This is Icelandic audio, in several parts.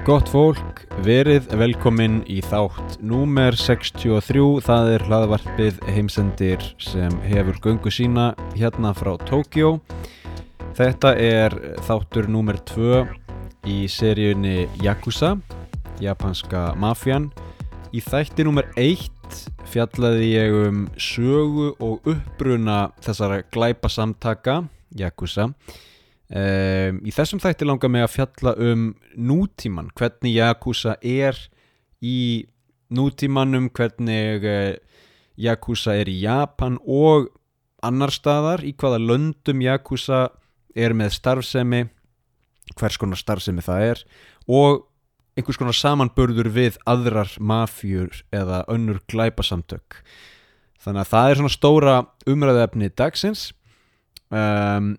Gott fólk, verið velkomin í þátt númer 63, það er hlaðvarpið heimsendir sem hefur göngu sína hérna frá Tókjó. Þetta er þáttur númer 2 í seríunni Yakuza, japanska mafjan. Í þætti númer 1 fjallaði ég um sögu og uppbruna þessara glæpasamtaka, Yakuza. Um, í þessum þætti langar mig að fjalla um nútíman, hvernig Yakuza er í nútímanum, hvernig uh, Yakuza er í Japan og annar staðar, í hvaða löndum Yakuza er með starfsemi, hvers konar starfsemi það er og einhvers konar samanburður við aðrar mafjur eða önnur glæpasamtök. Þannig að það er svona stóra umræðefni dagsins. Um,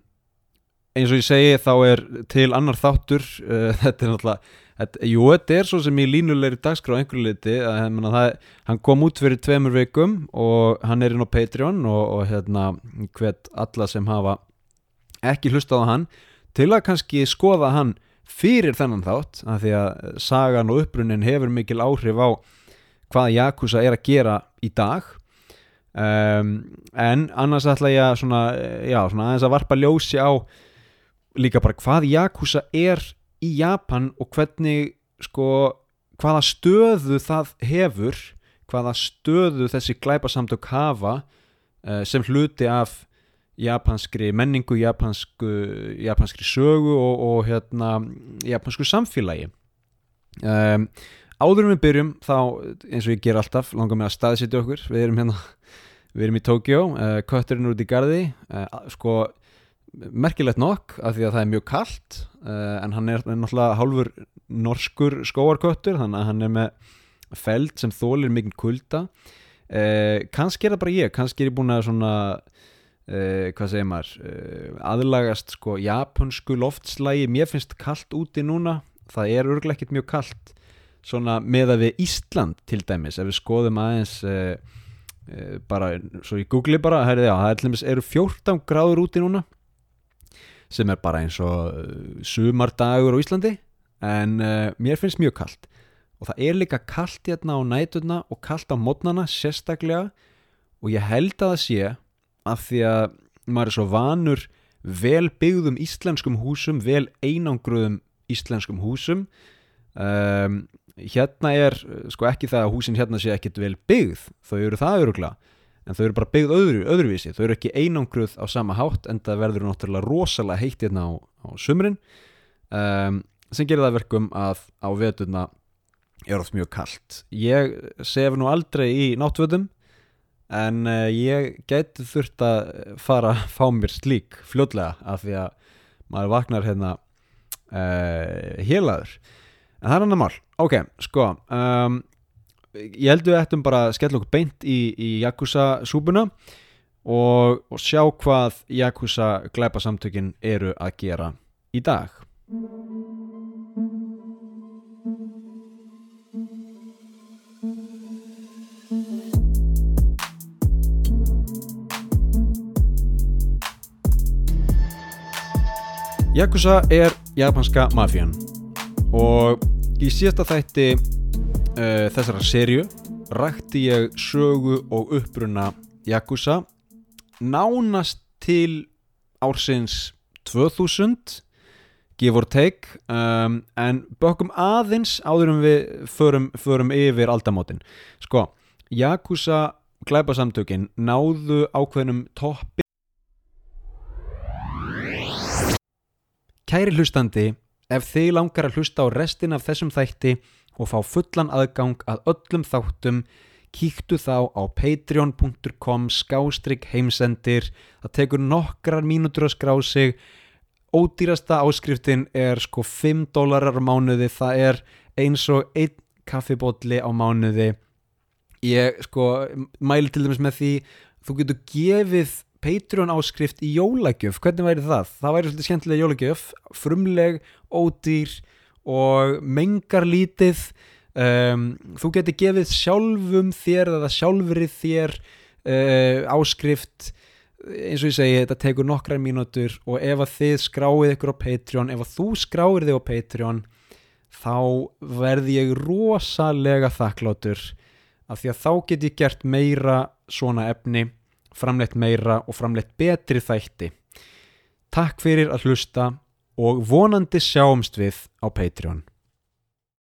eins og ég segi þá er til annar þáttur uh, þetta er náttúrulega þetta, jú, þetta er svo sem í línulegri dagskrá einhverju liti hann kom út fyrir tveimur vikum og hann er inn á Patreon og, og hérna hvet alla sem hafa ekki hlustað á hann til að kannski skoða hann fyrir þennan þátt af því að sagan og uppbrunnin hefur mikil áhrif á hvað Yakuza er að gera í dag. Um, en annars ætla ég að svona, já, svona aðeins að varpa ljósi á líka bara hvað Yakuza er í Japan og hvernig sko hvaða stöðu það hefur hvaða stöðu þessi glæpasamtök hafa uh, sem hluti af japanskri menningu japansku, japanskri sögu og, og hérna japansku samfélagi. Um, áður við byrjum þá eins og ég ger alltaf langar mig að staðsitja okkur. Við erum hérna við erum í Tókjó, uh, kötturinn út í gardi uh, sko merkilegt nokk af því að það er mjög kallt uh, en hann er náttúrulega hálfur norskur skóarköttur þannig að hann er með feld sem þólir mikið kulda. Uh, kannski er það bara ég kannski er ég búin að svona uh, hvað segir maður aðlagast sko japansku loftslægi mér finnst kallt úti núna það er örglega ekkert mjög kallt svona með að við Ísland til dæmis ef við skoðum aðeins bara, svo ég googli bara, herri, já, það eru 14 gráður úti núna sem er bara eins og uh, sumardagur á Íslandi en uh, mér finnst mjög kallt og það er líka kallt hérna á nætuna og kallt á mótnana sérstaklega. Og ég held að það sé af því að maður er svo vanur vel byggðum íslenskum húsum vel einangruðum íslenskum húsum. Um, hérna er sko ekki það að húsin hérna sé ekkit vel byggð. Þau eru það örugla en þau eru bara byggð öðru, öðruvísi. Þau eru ekki einangruð á sama hátt en það verður náttúrulega rosalega heitt hérna á, á sumrin um, sem gerir það verkum að á veturna er oft mjög kallt ég sef nú aldrei í náttvöldum en uh, ég geti þurft að fara að fá mér slík fljóðlega af því að maður vaknar hérna uh, hélaður en það er annar mál. Ok, sko um, ég heldur við ættum bara að skella okkur beint í, í Yakuza súbuna og, og sjá hvað Yakuza glæpasamtökin eru að gera í dag. Yakuza er japanska mafjan og í síðasta þætti uh, þessara serju rækti ég sögu og uppbruna Yakuza nánast til ársins 2000 give or take um, en bökum aðeins áður um við förum, förum yfir aldamótin. Sko, Yakuza glæpasamtökin náðu ákveðnum toppi. Kæri hlustandi ef þið langar að hlusta á restin af þessum þætti og fá fullan aðgang að öllum þáttum kíktu þá á patreon.com skástrygg heimsendir. Það tekur nokkrar mínútur að skrá sig. Ódýrasta áskriftin er sko 5 dólarar á mánuði. Það er eins og einn kaffibotli á mánuði. Ég sko mæli til dæmis með því þú getur gefið Patreon áskrift í jólagjöf, hvernig væri það? Það væri svolítið skemmtilega jólagjöf. Frumleg, ódýr og mengar lítið. Um, þú getur gefið sjálfum þér eða sjálfrið þér uh, áskrift. Eins og ég segi, þetta tekur nokkrar mínútur og ef að þið skráið ykkur á Patreon ef að þú skráir þig á Patreon þá verði ég rosalega þakklátur af því að þá get ég gert meira svona efni, framleitt meira og framleitt betri þætti. Takk fyrir að hlusta og vonandi sjáumst við á Patreon.